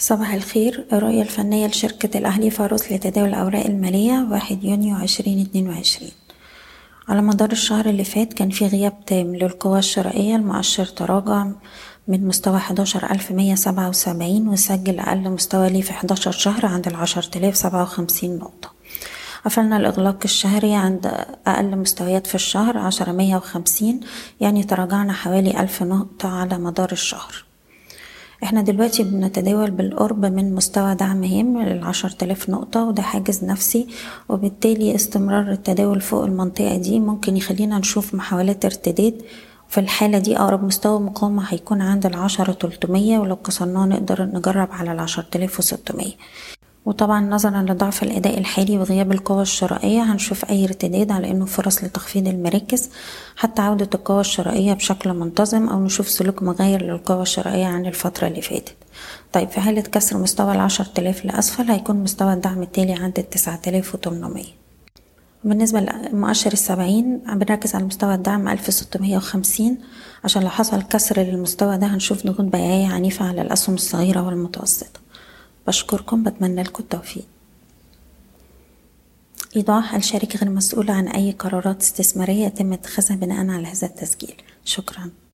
صباح الخير. الرؤية الفنية لشركة الأهلي فاروس لتداول الأوراق المالية واحد يونيو عشرين اتنين وعشرين. على مدار الشهر اللي فات كان في غياب تام للقوى الشرائية المؤشر تراجع من مستوى حداشر ألف مية سبعة وسبعين وسجل أقل مستوى ليه في حداشر شهر عند العشر تلاف سبعة وخمسين نقطة. قفلنا الإغلاق الشهري عند أقل مستويات في الشهر عشرة مية وخمسين يعني تراجعنا حوالي ألف نقطة على مدار الشهر. إحنا دلوقتي بنتداول بالقرب من مستوى دعم هام للعشر تلاف نقطة وده حاجز نفسي. وبالتالي استمرار التداول فوق المنطقة دي ممكن يخلينا نشوف محاولات ارتداد. في الحالة دي أقرب مستوى مقاومة هيكون عند العشرة تلتمية ولو كسرناه نقدر نجرب على العشر تلاف وستمية. وطبعا نظرا لضعف الأداء الحالي وغياب القوى الشرائية هنشوف أي ارتداد على إنه فرص لتخفيض المراكز حتى عودة القوى الشرائية بشكل منتظم أو نشوف سلوك مغاير للقوى الشرائية عن الفترة اللي فاتت. طيب في حالة كسر مستوى العشر تلاف لأسفل هيكون مستوى الدعم التالي عند التسعة تلاف وتمنمية. بالنسبة لمؤشر السبعين بنركز على مستوى الدعم ألف ستمية وخمسين. عشان لو حصل كسر للمستوى ده هنشوف نقود بيعية عنيفة على الأسهم الصغيرة والمتوسطة. بشكركم بتمنى لكم التوفيق. إيضاح الشركة غير مسؤولة عن أي قرارات استثمارية يتم اتخاذها بناء على هذا التسجيل؟ شكرا.